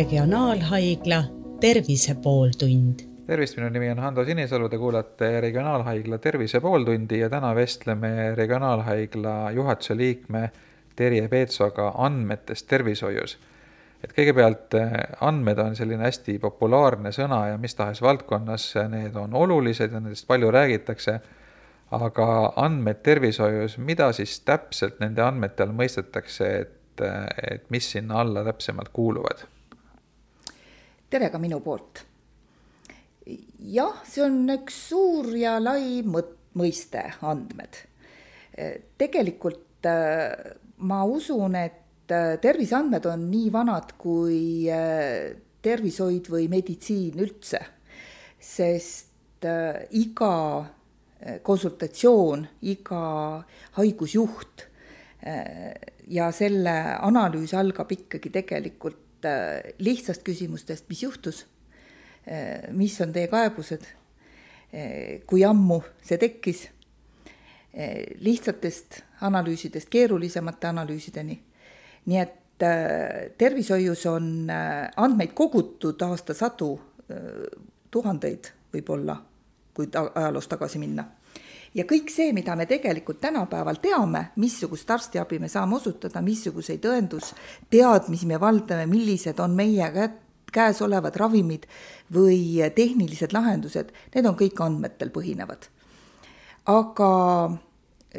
Regionaalhaigla Tervise pooltund. tervist, minu nimi on Hando Sinisalu, te kuulate Regionaalhaigla Tervise pooltundi ja täna vestleme Regionaalhaigla juhatuse liikme Terje Peetsoga andmetest tervishoius. et kõigepealt andmed on selline hästi populaarne sõna ja mis tahes valdkonnas need on olulised ja nendest palju räägitakse aga andmed tervishoius, mida siis täpselt nende andmete all mõistetakse, et, et mis sinna alla täpsemalt kuuluvad? Tere ka minu poolt. jah, see on üks suur ja lai mõt-, mõiste, andmed. tegelikult äh, ma usun, et äh, terviseandmed on nii vanad kui äh, tervishoid või meditsiin üldse, sest iga konsultatsioon, iga haigusjuht ja selle analüüs algab ikkagi tegelikult lihtsast küsimustest, mis juhtus, eh, mis on teie kaebused, kui ammu see tekkis, lihtsatest analüüsidest keerulisemate analüüsideni. nii et tervishoius on andmeid kogutud aastasadu, tuhandeid võib-olla kui ta-, ajaloos tagasi minna. Ja kõik see, mida me tegelikult tänapäeval teame, missugust arstiabi me saame osutada, missuguseid õendusteadmisi me valdame, millised on meie kätt, käes olevad ravimid või tehnilised lahendused, need on kõik andmetel põhinevad. aga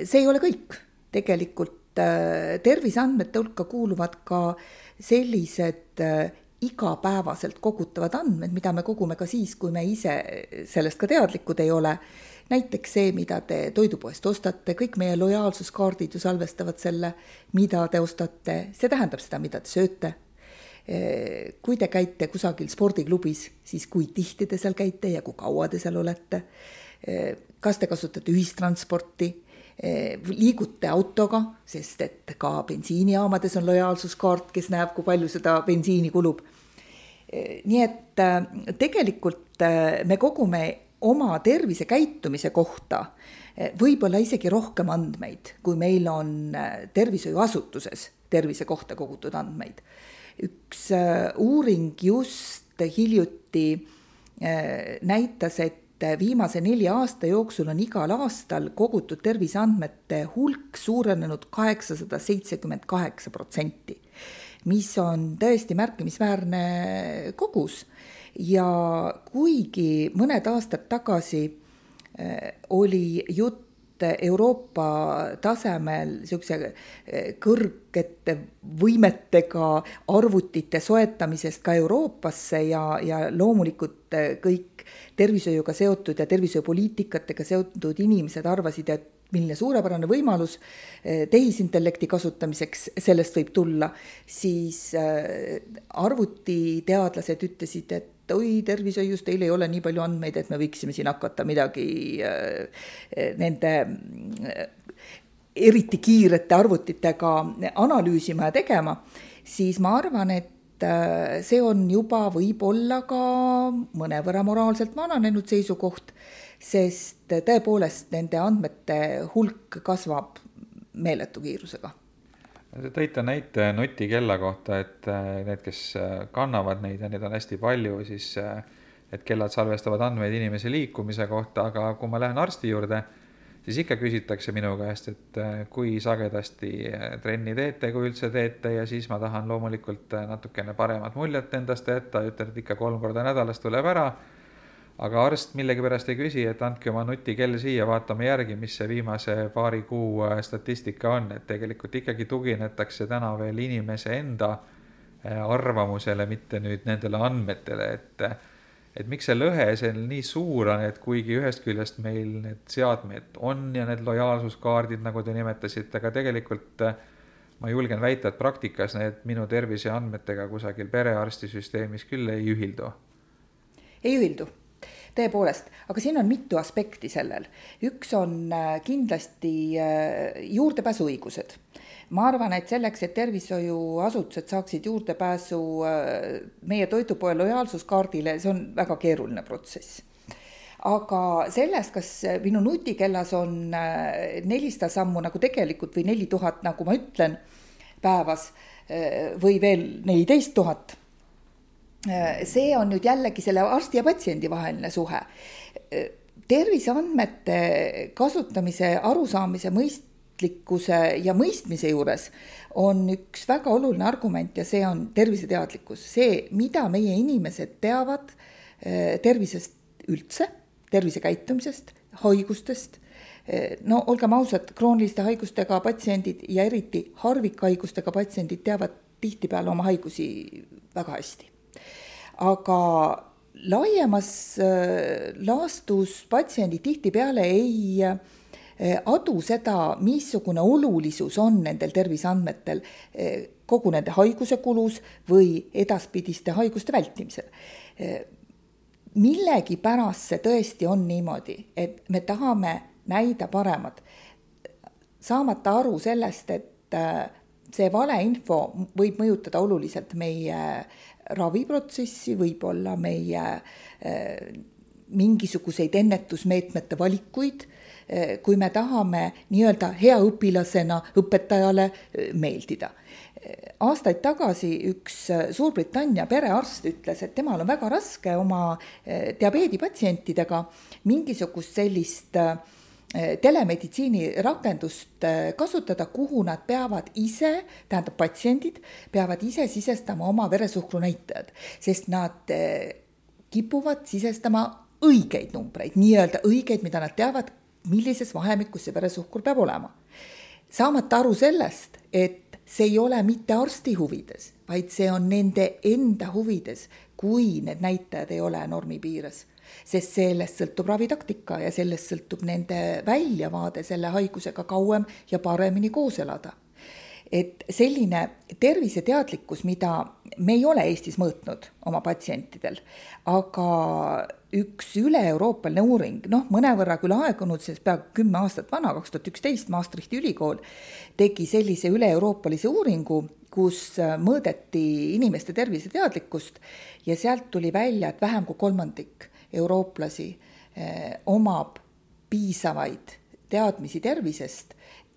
see ei ole kõik, tegelikult äh, terviseandmete hulka kuuluvad ka sellised äh, igapäevaselt kogutavad andmed, mida me kogume ka siis, kui me ise sellest ka teadlikud ei ole. näiteks see, mida te toidupoest ostate, kõik meie lojaalsuskaardid ju salvestavad selle, mida te ostate, see tähendab seda, mida te sööte. kui te käite kusagil spordiklubis, siis kui tihti te seal käite ja kui kaua te seal olete. kas te kasutate ühistransporti liigute autoga, sest et ka bensiinijaamades on lojaalsuskaart, kes näeb, kui palju seda bensiini kulub. nii et äh, tegelikult me kogume oma tervisekäitumise kohta võib-olla isegi rohkem andmeid, kui meil on tervishoiuasutuses tervise kohta kogutud andmeid. üks uuring just hiljuti näitas, et et viimase nelja aasta jooksul on igal aastal kogutud terviseandmete hulk suurenenud kaheksasada seitsekümmend kaheksa protsenti, mis on tõesti märkimisväärne kogus. ja kuigi mõned aastad tagasi eh, oli jutt Euroopa tasemel niisuguse eh, kõrgete võimetega arvutite soetamisest ka Euroopasse ja, ja loomulikult eh, kõik tervishoiuga seotud ja tervishoiupoliitikatega seotud inimesed arvasid, et milline suurepärane võimalus eh, tehisintellekti kasutamiseks sellest võib tulla, siis arvutiteadlased ütlesid, et oi, tervishoius teil ei ole nii palju andmeid, et me võiksime siin hakata midagi äh, nende äh, eriti kiirete arvutitega analüüsima ja tegema, siis ma arvan, et äh, see on juba võib-olla ka mõnevõrra moraalselt vananenud seisukoht, sest tõepoolest nende andmete hulk kasvab meeletu kiirusega Te tõite näite nutikella kohta, et äh, need, kes äh, kannavad neid ja neid on hästi palju, siis äh, et kellad salvestavad andmeid inimese liikumise kohta, aga kui ma lähen arsti juurde, siis ikka küsitakse minu käest, et kui sagedasti trenni teete, kui üldse teete ja siis ma tahan loomulikult natukene paremat muljet endast jätta, ütlen, et ikka kolm korda nädalas tuleb ära aga arst millegipärast ei küsi, et andke oma nutikell siia, vaatame järgi, mis see viimase paari kuu äh, statistika on, et tegelikult ikkagi tuginetakse täna veel inimese enda äh, arvamusele, mitte nüüd nendele andmetele, et et miks see lõhe seal nii suur on, et kuigi ühest küljest meil need seadmed on ja need lojaalsuskaardid, nagu te nimetasite, aga tegelikult äh, ma julgen väita, et praktikas need minu terviseandmetega kusagil perearstisüsteemis küll ei ühildu. ei ühildu tõepoolest, aga siin on mitu aspekti sellel. üks on äh, kindlasti äh, juurdepääsuõigused. ma arvan, et selleks, et tervishoiuasutused saaksid juurdepääsu äh, meie toidupoe lojaalsuskaardile, see on väga keeruline protsess aga sellest, kas minu nutikellas on nelisada sammu nagu tegelikult või neli tuhat, nagu ma ütlen, päevas või veel neliteist tuhat see on nüüd jällegi selle arsti ja patsiendi vaheline suhe. terviseandmete kasutamise, arusaamise, mõistlikkuse ja mõistmise juures on üks väga oluline argument ja see on terviseteadlikkus, see, mida meie inimesed teavad tervisest üldse, tervisekäitumisest, haigustest no olgem ausad, krooniliste haigustega patsiendid ja eriti harvikhaigustega patsiendid teavad tihtipeale oma haigusi väga hästi. Aga laiemas äh, laastus patsiendid tihtipeale ei äh, adu seda, missugune olulisus on nendel terviseandmetel äh, kogu nende haiguse kulus või edaspidiste haiguste vältimisel. millegipärast see tõesti on niimoodi, et me tahame näida paremad, saamata aru sellest, et see valeinfo võib mõjutada oluliselt meie raviprotsessi, võib-olla meie äh, mingisuguseid ennetusmeetmete valikuid, äh, kui me tahame nii-öelda hea õpilasena õpetajale äh, meeldida. aastaid tagasi üks Suurbritannia perearst ütles, et temal on väga raske oma diabeedipatsientidega mingisugust sellist äh, Eh, telemeditsiini rakendust eh, kasutada, kuhu nad peavad ise, tähendab patsiendid, peavad ise sisestama oma veresuhkru näitajad, sest nad eh, kipuvad sisestama õigeid numbreid, nii-öelda õigeid, mida nad teavad, millises vahemikus see veresuhkur peab olema. saamata aru sellest, et see ei ole mitte arsti huvides, vaid see on nende enda huvides, kui need näitajad ei ole normi piires sest sellest sõltub ravitaktika ja sellest sõltub nende väljavaade selle haigusega kauem ja paremini koos elada. et selline terviseteadlikkus, mida me ei ole Eestis mõõtnud oma patsientidel, aga üks üle-euroopaline uuring, noh, mõnevõrra küll aegunud, sest peaaegu kümme aastat vana, kaks tuhat üksteist Maastrichti ülikool tegi sellise üle-euroopalise uuringu, kus mõõdeti inimeste terviseteadlikkust ja sealt tuli välja, et vähem kui kolmandik eurooplasi eh, omab piisavaid teadmisi tervisest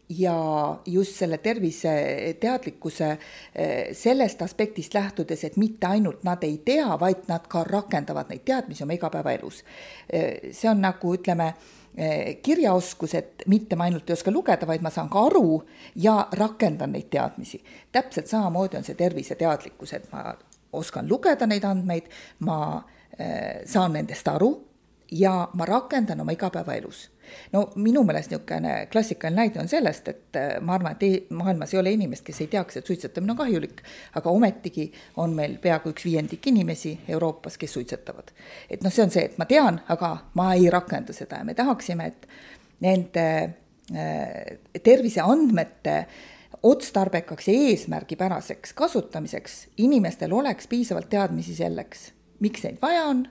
ja just selle terviseteadlikkuse eh, sellest aspektist lähtudes, et mitte ainult nad ei tea, vaid nad ka rakendavad neid teadmisi oma igapäevaelus. Eh, see on nagu ütleme, kirjaoskus, et mitte ma ainult ei oska lugeda, vaid ma saan ka aru ja rakendan neid teadmisi. täpselt samamoodi on see terviseteadlikkus, et ma oskan lugeda neid andmeid, ma saan nendest aru ja ma rakendan oma igapäevaelus. no minu meelest niisugune klassikaline näide on sellest, et äh, ma arvan, et maailmas ei ole inimest, kes ei teaks, et suitsetamine on kahjulik, aga ometigi on meil peaaegu üks viiendik inimesi Euroopas, kes suitsetavad. et noh, see on see, et ma tean, aga ma ei rakenda seda ja me tahaksime, et nende äh, terviseandmete otstarbekaks ja eesmärgipäraseks kasutamiseks inimestel oleks piisavalt teadmisi selleks miks neid vaja on,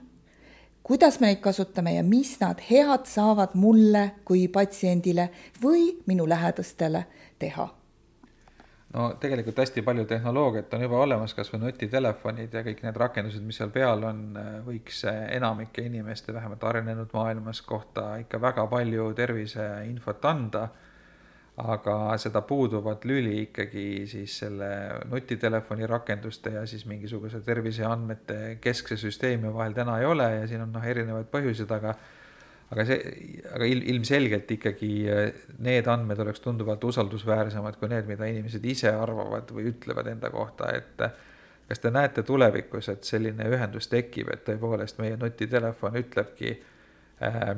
kuidas me neid kasutame ja mis nad head saavad mulle kui patsiendile või minu lähedastele teha. No tegelikult hästi palju tehnoloogiat on juba olemas, kas või nutitelefonid ja kõik need rakendused, mis seal peal on, võiks enamike inimeste, vähemalt arenenud maailmas kohta ikka väga palju terviseinfot anda aga seda puuduvat lüli ikkagi siis selle nutitelefoni rakenduste ja siis mingisuguse terviseandmete keskse süsteemi vahel täna ei ole ja siin on noh, erinevaid põhjuseid, aga aga see, aga il-, ilmselgelt ikkagi eh, need andmed oleks tunduvalt usaldusväärsemad kui need, mida inimesed ise arvavad või ütlevad enda kohta, et kas te näete tulevikus, et selline ühendus tekib, et tõepoolest meie nutitelefon ütlebki Äh,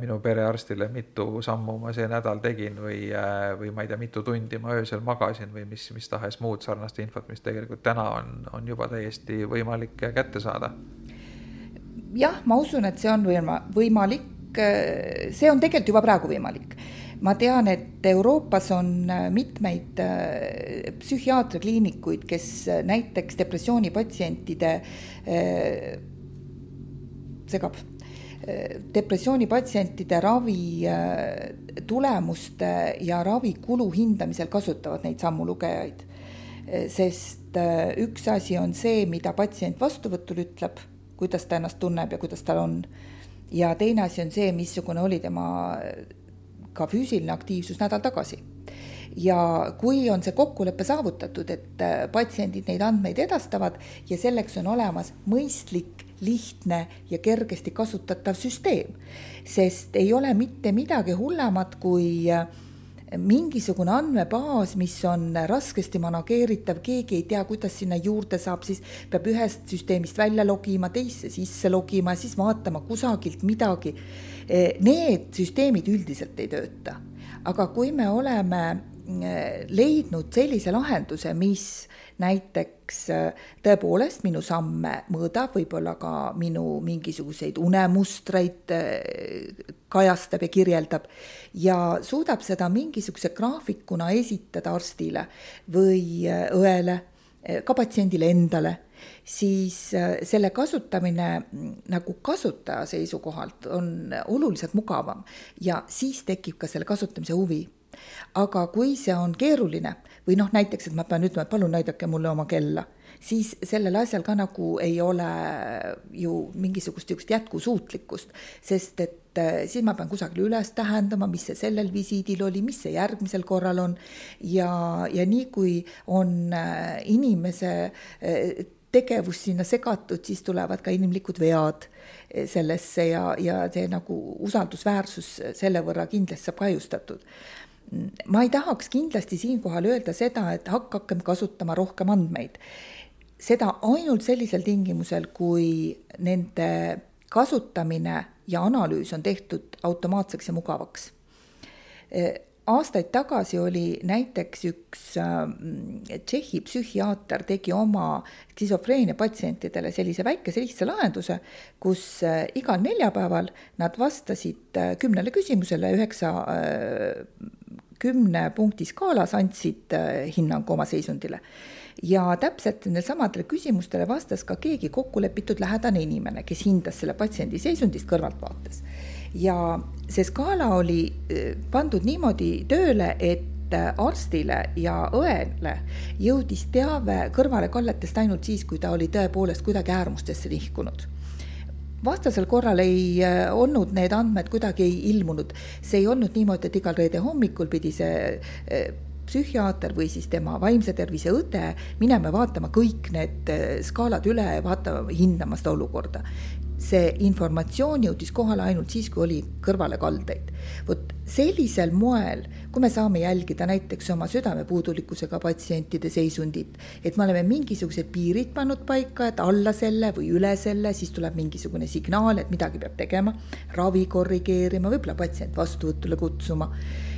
minu perearstile, mitu sammu ma see nädal tegin või, äh, või ma ei tea, mitu tundi ma öösel magasin või mis, mis tahes muud sarnast infot, mis tegelikult täna on, on juba täiesti võimalik kätte saada. jah, ma usun, et see on võima-, võimalik, see on tegelikult juba praegu võimalik ma tean, et Euroopas on mitmeid äh, psühhiaatriakliinikuid, kes näiteks depressioonipatsientide äh, segab depressioonipatsientide ravi äh, tulemuste ja ravikulu hindamisel kasutavad neid sammulugejaid. sest äh, üks asi on see, mida patsient vastuvõtul ütleb, kuidas ta ennast tunneb ja kuidas tal on. ja teine asi on see, missugune oli tema äh, ka füüsiline aktiivsus nädal tagasi ja kui on see kokkulepe saavutatud, et patsiendid neid andmeid edastavad ja selleks on olemas mõistlik, lihtne ja kergesti kasutatav süsteem, sest ei ole mitte midagi hullemat kui äh, mingisugune andmebaas, mis on raskesti manageeritav, keegi ei tea, kuidas sinna juurde saab, siis peab ühest süsteemist välja logima, teisse sisse logima, siis vaatama kusagilt midagi. Need süsteemid üldiselt ei tööta. aga kui me oleme leidnud sellise lahenduse, mis näiteks äh, tõepoolest minu samme mõõdab, võib-olla ka minu mingisuguseid unemustreid äh, kajastab ja kirjeldab ja suudab seda mingisuguse graafikuna esitada arstile või äh, õele, ka patsiendile endale, siis selle kasutamine mm, nagu kasutaja seisukohalt on oluliselt mugavam ja siis tekib ka selle kasutamise huvi aga kui see on keeruline või noh, näiteks, et ma pean ütlema, et palun näidake mulle oma kella, siis sellel asjal ka nagu ei ole ju mingisugust niisugust jätkusuutlikkust, sest et eh, siis ma pean kusagil üles tähendama, mis see sellel visiidil oli, mis see järgmisel korral on. Ja, ja nii kui on eh, inimese eh, tegevus sinna segatud, siis tulevad ka inimlikud vead sellesse ja, ja see nagu usaldusväärsus selle võrra kindlasti saab kahjustatud ma ei tahaks kindlasti siinkohal öelda seda, et hakakem kasutama rohkem andmeid. seda ainult sellisel tingimusel, kui nende kasutamine ja analüüs on tehtud automaatseks ja mugavaks. aastaid tagasi oli näiteks üks äh, Tšehhi psühhiaater tegi oma skisofreenia patsientidele sellise väikese lihtsa lahenduse, kus äh, igal neljapäeval nad vastasid äh, kümnele küsimusele üheksa kümne punkti skaalas andsid äh, hinnangu oma seisundile. ja täpselt nendele samadele küsimustele vastas ka keegi kokkulepitud lähedane inimene, kes hindas selle patsiendi seisundist kõrvaltvaates. ja see skaala oli äh, pandud niimoodi tööle, et äh, arstile ja õele jõudis teave kõrvalekalletest ainult siis, kui ta oli tõepoolest kuidagi äärmustesse nihkunud vastasel korral ei äh, olnud need andmed kuidagi ilmunud. see ei olnud niimoodi, et igal reede hommikul pidi see äh, psühhiaater või siis tema vaimse tervise õde minema vaatama kõik need äh, skaalad üle vaatama, hindama seda olukorda see informatsioon jõudis kohale ainult siis, kui oli kõrvalekaldeid. vot sellisel moel, kui me saame jälgida näiteks oma südamepuudulikkusega patsientide seisundit, et me oleme mingisugused piirid pannud paika, et alla selle või üle selle, siis tuleb mingisugune signaal, et midagi peab tegema, ravi korrigeerima, võib-olla patsient vastuvõtule kutsuma.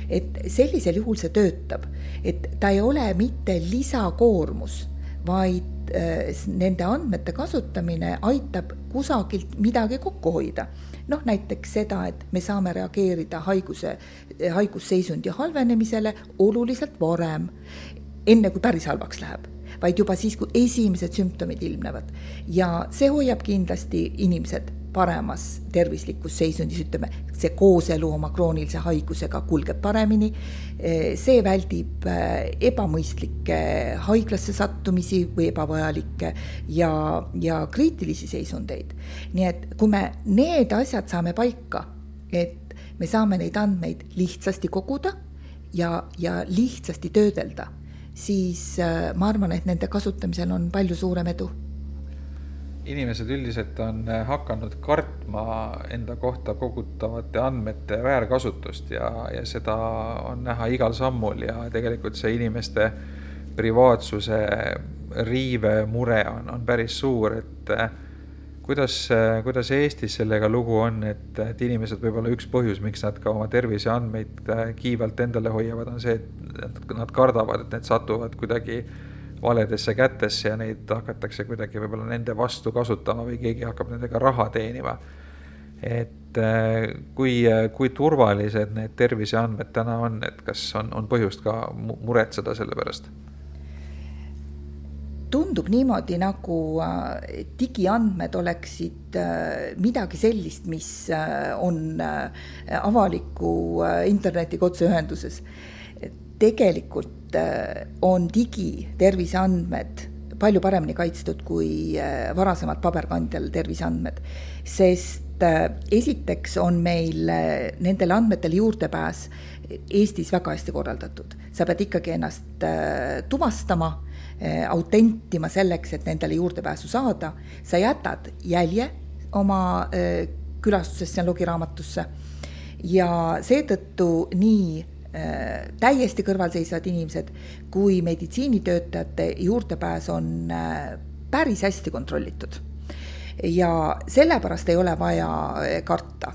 et sellisel juhul see töötab, et ta ei ole mitte lisakoormus, vaid Äh, nende andmete kasutamine aitab kusagilt midagi kokku hoida. noh, näiteks seda, et me saame reageerida haiguse, haigusseisundi halvenemisele oluliselt varem, enne kui päris halvaks läheb vaid juba siis, kui esimesed sümptomid ilmnevad ja see hoiab kindlasti inimesed paremas tervislikus seisundis, ütleme, see kooselu oma kroonilise haigusega kulgeb paremini. see väldib äh, ebamõistlikke haiglasse sattumisi või ebavajalikke ja, ja kriitilisi seisundeid. nii et kui me need asjad saame paika, et me saame neid andmeid lihtsasti koguda ja, ja lihtsasti töödelda, siis ma arvan, et nende kasutamisel on palju suurem edu inimesed üldiselt on äh, hakanud kartma enda kohta kogutavate andmete väärkasutust ja, ja seda on näha igal sammul ja tegelikult see inimeste privaatsuse riive mure on, on päris suur, et äh, kuidas, äh, kuidas Eestis sellega lugu on, et, et inimesed võib-olla üks põhjus, miks nad ka oma terviseandmeid kiivalt endale hoiavad, on see, et nad kardavad, et need satuvad kuidagi valedesse kätesse ja neid hakatakse kuidagi võib-olla nende vastu kasutama või keegi hakkab nendega raha teenima. et äh, kui, kui turvalised need terviseandmed täna on, et kas on, on põhjust ka muretseda selle pärast? tundub niimoodi, nagu äh, digiandmed oleksid äh, midagi sellist, mis on avaliku internetiga otseühenduses tegelikult Äh, on digiterviseandmed palju paremini kaitstud kui varasemalt paberkandjal terviseandmed, sest esiteks on meil nendele andmetele juurdepääs Eestis väga hästi korraldatud, sa pead ikkagi ennast tuvastama autentima selleks, et nendele juurdepääsu saada, sa jätad jälje oma külastusesse logiraamatusse. Ja seetõttu nii äh, täiesti kõrvalseisvad inimesed kui meditsiinitöötajate juurdepääs on äh, päris hästi kontrollitud. ja sellepärast ei ole vaja äh, karta.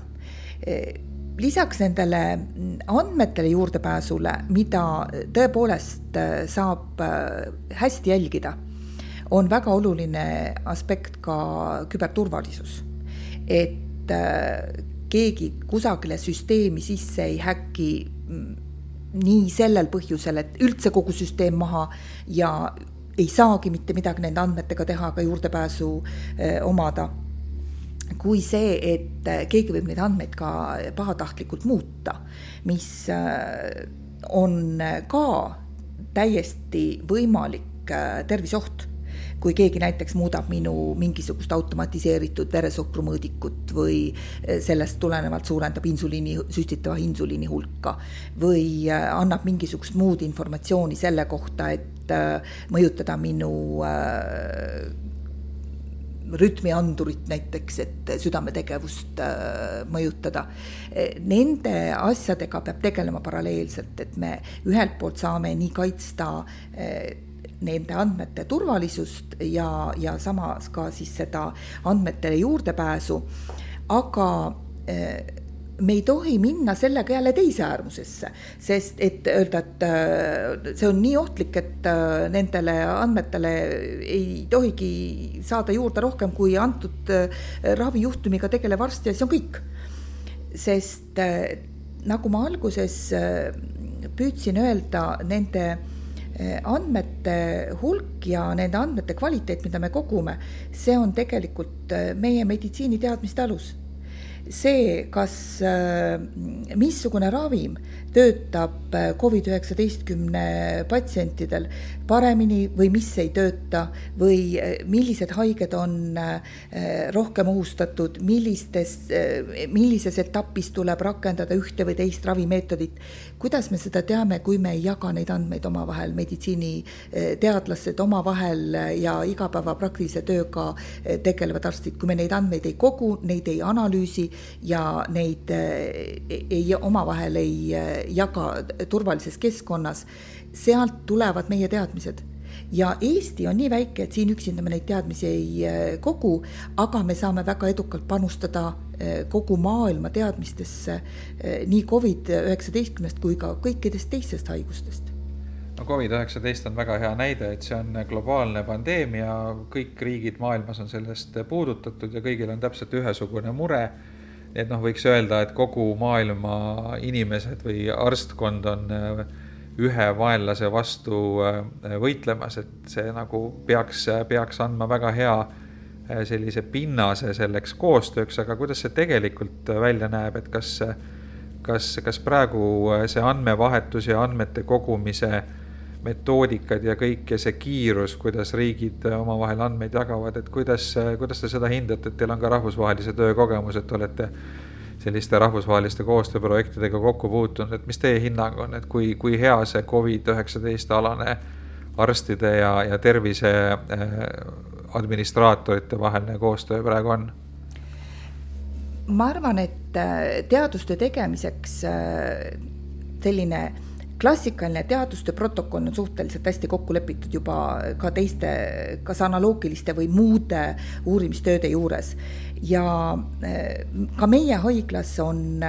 lisaks nendele andmetele juurdepääsule, mida tõepoolest saab hästi jälgida, on väga oluline aspekt ka küberturvalisus. et keegi kusagile süsteemi sisse ei häki mm, nii sellel põhjusel, et üldse kogu süsteem maha ja ei saagi mitte midagi nende andmetega teha, aga juurdepääsu eh, omada. kui see, et eh, keegi võib neid andmeid ka pahatahtlikult muuta, mis eh, on ka täiesti võimalik terviseoht kui keegi näiteks muudab minu mingisugust automatiseeritud veresohkru mõõdikut või eh, sellest tulenevalt suurendab insuliini, süstitava insuliini hulka või eh, annab mingisugust muud informatsiooni selle kohta, et eh, mõjutada minu rütmiandurit näiteks, et südametegevust mõjutada. Nende asjadega peab tegelema paralleelselt, et me ühelt poolt saame nii kaitsta nende andmete turvalisust ja, ja samas ka siis seda andmetele juurdepääsu, aga eh, me ei tohi minna sellega jälle teise äärmusesse, sest et öelda, et äh, see on nii ohtlik, et äh, nendele andmetele ei tohigi saada juurde rohkem kui antud ravijuhtumiga tegelev arst ja see on kõik. sest nagu ma alguses püüdsin öelda, nende Eh, andmete hulk ja nende andmete kvaliteet, mida me kogume, see on tegelikult eh, meie meditsiiniteadmiste alus. see, kas, eh, missugune ravim töötab Covid-19 patsientidel paremini või mis ei tööta või millised haiged on rohkem ohustatud, millistes, millises etapis tuleb rakendada ühte või teist ravimeetodit. Kuidas me seda teame, kui me ei jaga neid andmeid omavahel, meditsiiniteadlased omavahel ja igapäeva praktilise tööga tegelevad arstid, kui me neid andmeid ei kogu, neid ei analüüsi ja neid ei, omavahel ei eh, jaga turvalises keskkonnas, sealt tulevad meie teadmised ja Eesti on nii väike, et siin üksinda me neid teadmisi ei kogu, aga me saame väga edukalt panustada Eh, kogu maailma teadmistesse eh, nii Covid-19-st kui ka kõikidest teistest haigustest no Covid-19 on väga hea näide, et see on globaalne pandeemia, kõik riigid maailmas on sellest puudutatud ja kõigil on täpselt ühesugune mure. Et noh, võiks öelda, et kogu maailma inimesed või arstkond on eh, ühe vaenlase vastu võitlemas, et see nagu peaks, peaks andma väga hea Äh, sellise pinnase selleks koostööks, aga kuidas see tegelikult äh, välja näeb, et kas, kas, kas praegu äh, see andmevahetus ja andmete kogumise metoodikad ja kõik ja see kiirus, kuidas riigid omavahel andmeid jagavad, et kuidas, kuidas te seda hindate, et teil on ka rahvusvahelise töö kogemus, et olete selliste rahvusvaheliste koostööprojektidega kokku puutunud, et mis teie hinnang on, et kui, kui hea see Covid-19 alane arstide ja, ja tervise administraatorite vaheline koostöö praegu on? ma arvan, et äh, teadustöö tegemiseks äh, selline klassikaline teadustöö protokoll on suhteliselt hästi kokku lepitud juba ka teiste, kas analoogiliste või muude uurimistööde juures. ja äh, ka meie haiglas on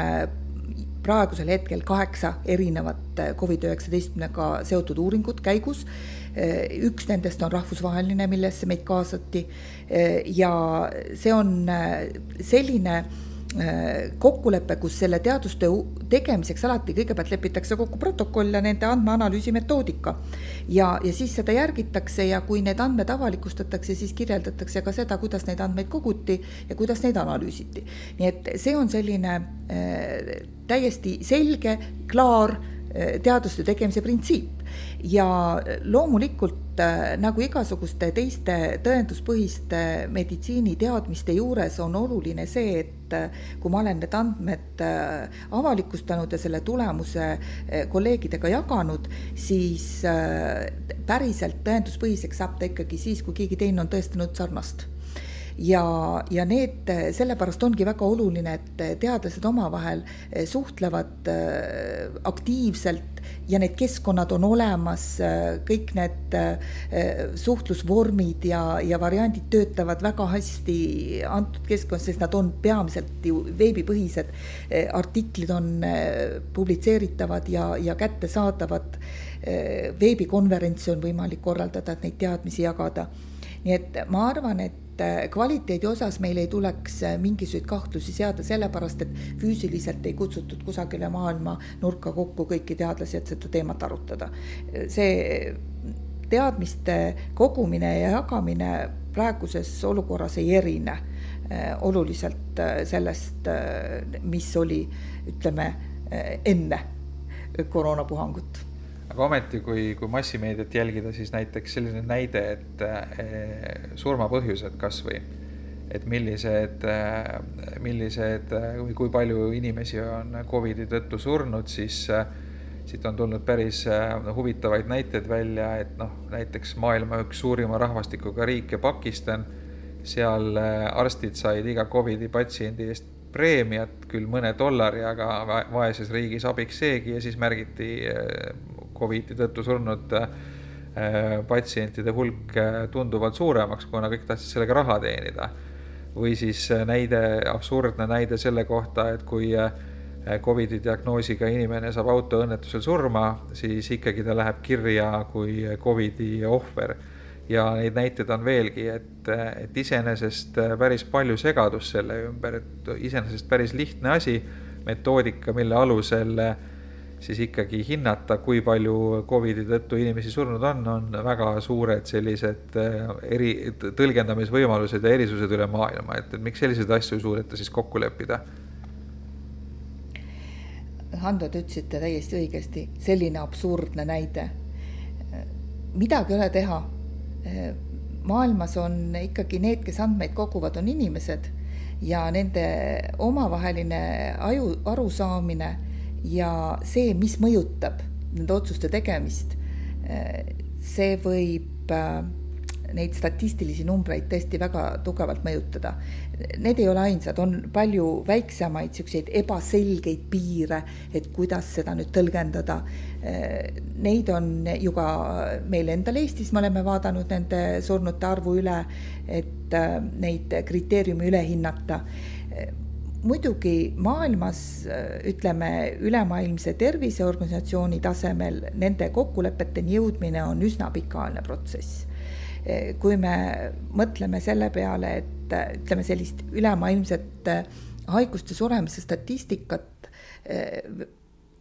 praegusel hetkel kaheksa erinevat Covid-19-ga seotud uuringut käigus Eh, üks nendest on rahvusvaheline, millesse meid kaasati eh, ja see on eh, selline kokkulepe, kus selle teadustöö tegemiseks alati kõigepealt lepitakse kokku protokoll ja nende andmeanalüüsi metoodika. ja, ja siis seda järgitakse ja kui need andmed avalikustatakse, siis kirjeldatakse ka seda, kuidas neid andmeid koguti ja kuidas neid analüüsiti. nii et see on selline äh, täiesti selge, klaar äh, teadustöö tegemise printsiip ja loomulikult nagu igasuguste teiste tõenduspõhiste meditsiiniteadmiste juures on oluline see, et kui ma olen need andmed avalikustanud ja selle tulemuse kolleegidega jaganud, siis päriselt tõenduspõhiseks saab ta ikkagi siis, kui keegi teine on tõestanud sarnast ja, ja need, sellepärast ongi väga oluline, et teadlased omavahel eh, suhtlevad eh, aktiivselt ja need keskkonnad on olemas, eh, kõik need suhtlusvormid ja, ja variandid töötavad väga hästi antud keskkonnas, sest nad on peamiselt ju veebipõhised. artiklid on publitseeritavad ja, ja kättesaadavad. veebikonverentsi on võimalik korraldada, et neid teadmisi jagada. nii et ma arvan, et et äh, kvaliteedi osas meil ei tuleks äh, mingisuguseid kahtlusi seada, sellepärast et füüsiliselt ei kutsutud kusagile maailma nurka kokku kõiki teadlasi, et seda teemat arutada. see teadmiste kogumine ja jagamine praeguses olukorras ei erine äh, oluliselt sellest, mis oli, ütleme, enne koroonapuhangut aga ometi, kui, kui massimeediat jälgida, siis näiteks selline näide, et eh, surmapõhjused kasvõi, et millised, eh, millised või kui palju inimesi on Covidi tõttu surnud, siis siit on tulnud päris huvitavaid näiteid välja, et noh, näiteks maailma üks suurima rahvastikuga riik ja Pakistan, seal arstid said iga Covidi patsiendi eest preemiat, küll mõne dollari, aga vaeses riigis abiks seegi ja siis märgiti Covidi tõttu surnud äh, patsientide hulk äh, tunduvalt suuremaks, kuna kõik tahtsid sellega raha teenida. või siis äh, näide, absurdne näide selle kohta, et kui Covidi diagnoosiga inimene saab autoõnnetusel surma, siis ikkagi ta läheb kirja kui Covidi ohver. ja neid näiteid on veelgi, et, et iseenesest päris palju segadust selle ümber, et iseenesest päris lihtne asi, metoodika, mille alusel äh, siis ikkagi hinnata, kui palju Covidi tõttu inimesi surnud on, on väga suured sellised äh, eri, tõlgendamisvõimalused ja erisused üle maailma, et miks selliseid asju ei suudeta siis kokku leppida? Hando, te ütlesite täiesti õigesti, selline absurdne näide. midagi ei ole teha. maailmas on ikkagi need, kes andmeid koguvad, on inimesed ja nende omavaheline aju, arusaamine ja see, mis mõjutab nende otsuste tegemist, see võib äh, neid statistilisi numbreid tõesti väga tugevalt mõjutada. Need ei ole ainsad, on palju väiksemaid niisuguseid ebaselgeid piire, et kuidas seda nüüd tõlgendada. Neid on ju ka meil endal Eestis, me oleme vaadanud nende surnute arvu üle, et äh, neid kriteeriume üle hinnata muidugi maailmas ütleme, ülemaailmse terviseorganisatsiooni tasemel nende kokkulepeteni jõudmine on üsna pikaajaline protsess. kui me mõtleme selle peale, et ütleme sellist ülemaailmset haiguste suremise statistikat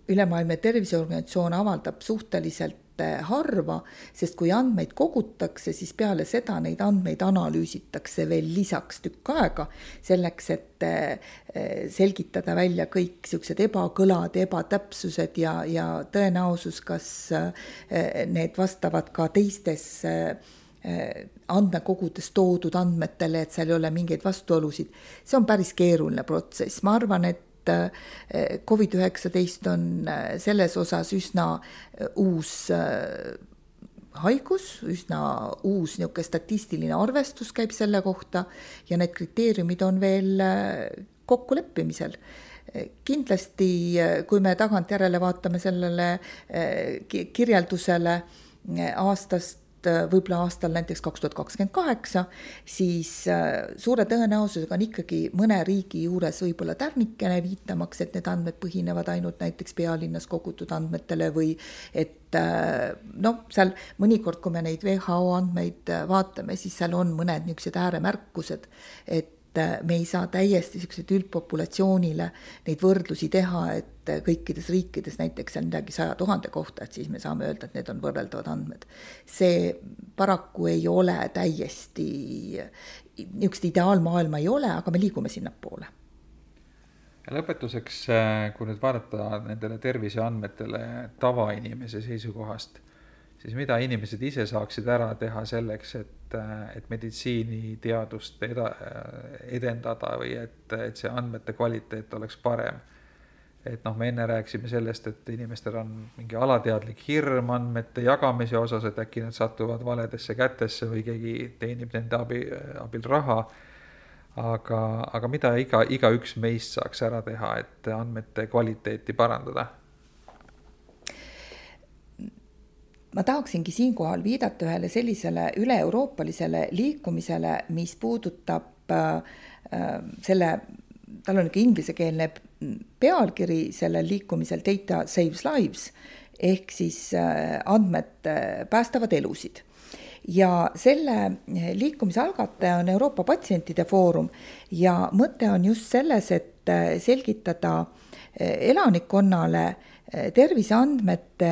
ülemaailmne terviseorganisatsioon avaldab suhteliselt harva, sest kui andmeid kogutakse, siis peale seda neid andmeid analüüsitakse veel lisaks tükk aega, selleks et eh, selgitada välja kõik niisugused ebakõlad, ebatäpsused ja, ja tõenäosus, kas eh, need vastavad ka teistes eh, andmekogudes toodud andmetele, et seal ei ole mingeid vastuolusid. see on päris keeruline protsess, ma arvan, et et Covid-19 on äh, selles osas üsna äh, uus haigus, üsna uus niisugune statistiline arvestus käib selle kohta ja need kriteeriumid on veel kokkuleppimisel. Kindlasti, kui me tagantjärele vaatame sellele kirjeldusele aastast Äh, võib-olla aastal näiteks kaks tuhat kakskümmend kaheksa, siis äh, suure tõenäosusega on ikkagi mõne riigi juures võib-olla tärnikene viitamaks, et need andmed põhinevad ainult näiteks pealinnas kogutud andmetele või et äh, noh, seal mõnikord, kui me neid WHO andmeid vaatame, siis seal on mõned niisugused ääremärkused, et me ei saa täiesti niisugused üldpopulatsioonile neid võrdlusi teha, et kõikides riikides näiteks seal midagi saja tuhande kohta, et siis me saame öelda, et need on võrreldavad andmed. see paraku ei ole täiesti, niisugust ideaalmaailma ei ole, aga me liigume sinnapoole. ja lõpetuseks, kui nüüd vaadata nendele terviseandmetele tavainimese seisukohast, siis mida inimesed ise saaksid ära teha selleks, et, et meditsiiniteadust eda-, edendada või et, et see andmete kvaliteet oleks parem. et noh, me enne rääkisime sellest, et inimestel on mingi alateadlik hirm andmete jagamise osas, et äkki nad satuvad valedesse kätesse või keegi teenib nende abi, abil raha aga, aga mida iga, igaüks meist saaks ära teha, et andmete kvaliteeti parandada? Ma tahaksingi siinkohal viidata ühele sellisele üle-euroopalisele liikumisele, mis puudutab äh, äh selle, tal on niisugune inglisekeelne pealkiri sellel liikumisel Data saves lives ehk siis äh, andmed äh, päästavad elusid. Ja selle liikumise algataja on Euroopa Patsientide Foorum ja mõte on just selles, et äh, selgitada äh, elanikkonnale äh, terviseandmete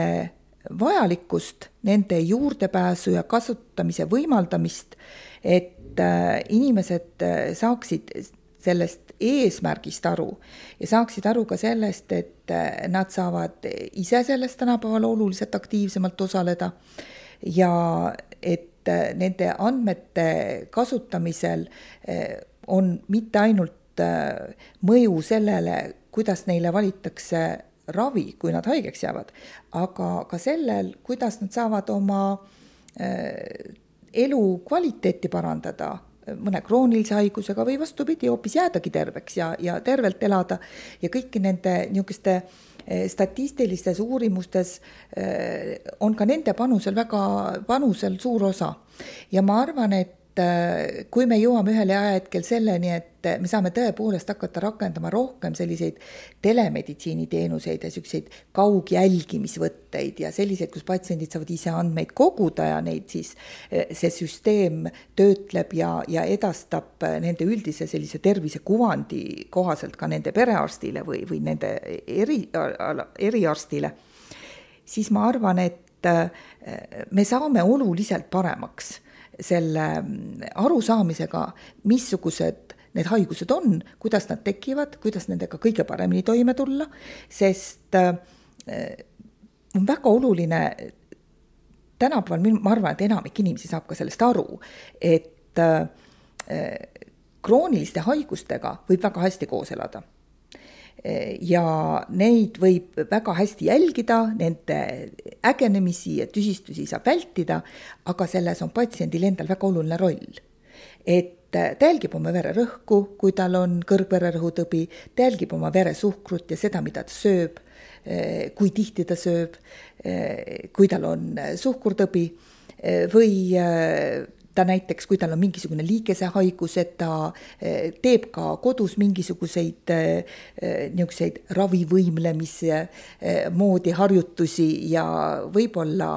vajalikkust, nende juurdepääsu ja kasutamise võimaldamist, et inimesed saaksid sellest eesmärgist aru ja saaksid aru ka sellest, et nad saavad ise selles tänapäeval oluliselt aktiivsemalt osaleda ja et äh, nende andmete kasutamisel äh, on mitte ainult äh, mõju sellele, kuidas neile valitakse ravi, kui nad haigeks jäävad, aga ka sellel, kuidas nad saavad oma elu kvaliteeti parandada mõne kroonilise haigusega või vastupidi, hoopis jäädagi terveks ja, ja tervelt elada ja kõiki nende niisuguste Eh, statistilistes uurimustes eh, on ka nende panusel väga, panusel suur osa. ja ma arvan, et eh, kui me jõuame ühel ajahetkel selleni, et et me saame tõepoolest hakata rakendama rohkem selliseid telemeditsiiniteenuseid ja siukseid kaugjälgimisvõtteid ja selliseid, kus patsiendid saavad ise andmeid koguda ja neid siis eh, see süsteem töötleb ja, ja edastab nende üldise sellise tervisekuvandi kohaselt ka nende perearstile või, või nende eri, eriarstile, siis ma arvan, et me saame oluliselt paremaks selle arusaamisega, missugused need haigused on, kuidas nad tekivad, kuidas nendega kõige paremini toime tulla, sest äh, on väga oluline tänapäeval, ma arvan, et enamik inimesi saab ka sellest aru, et äh, krooniliste haigustega võib väga hästi koos elada ja neid võib väga hästi jälgida, nende ägenemisi ja tüsistusi saab vältida, aga selles on patsiendil endal väga oluline roll. et et ta jälgib oma vererõhku, kui tal on kõrgvererõhutõbi, ta jälgib oma veresuhkrut ja seda, mida ta sööb, eh, kui tihti ta sööb, eh, kui tal on suhkurtõbi või ta näiteks, kui tal on mingisugune liigesehaigus, et ta teeb ka kodus mingisuguseid niisuguseid ravivõimlemise moodi harjutusi ja võib-olla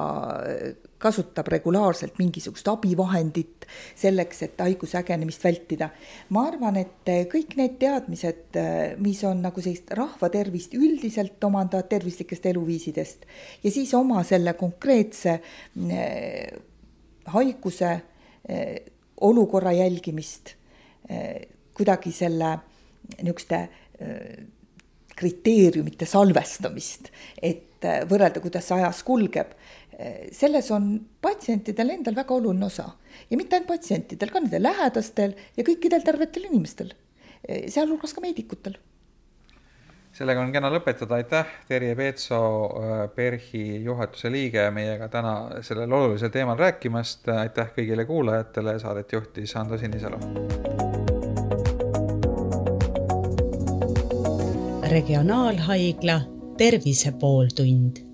kasutab regulaarselt mingisugust abivahendit selleks, et haiguse ägenemist vältida. ma arvan, et kõik need teadmised, mis on nagu sellist rahvatervist üldiselt omandavad tervislikest eluviisidest ja siis oma selle konkreetse eh, haiguse eh, olukorra jälgimist, eh, kuidagi selle niisuguste kriteeriumite salvestamist, et võrrelda, kuidas see ajas kulgeb selles on patsientidel endal väga oluline osa ja mitte ainult patsientidel, ka nende lähedastel ja kõikidel tervetel inimestel, sealhulgas ka meedikutel. Sellega on kena lõpetada, aitäh, Terje Peetso, PERHi juhatuse liige, meiega täna sellel olulisel teemal rääkimast, aitäh kõigile kuulajatele, saadet juhtis Ando Sinisalu. regionaalhaigla Tervise pooltund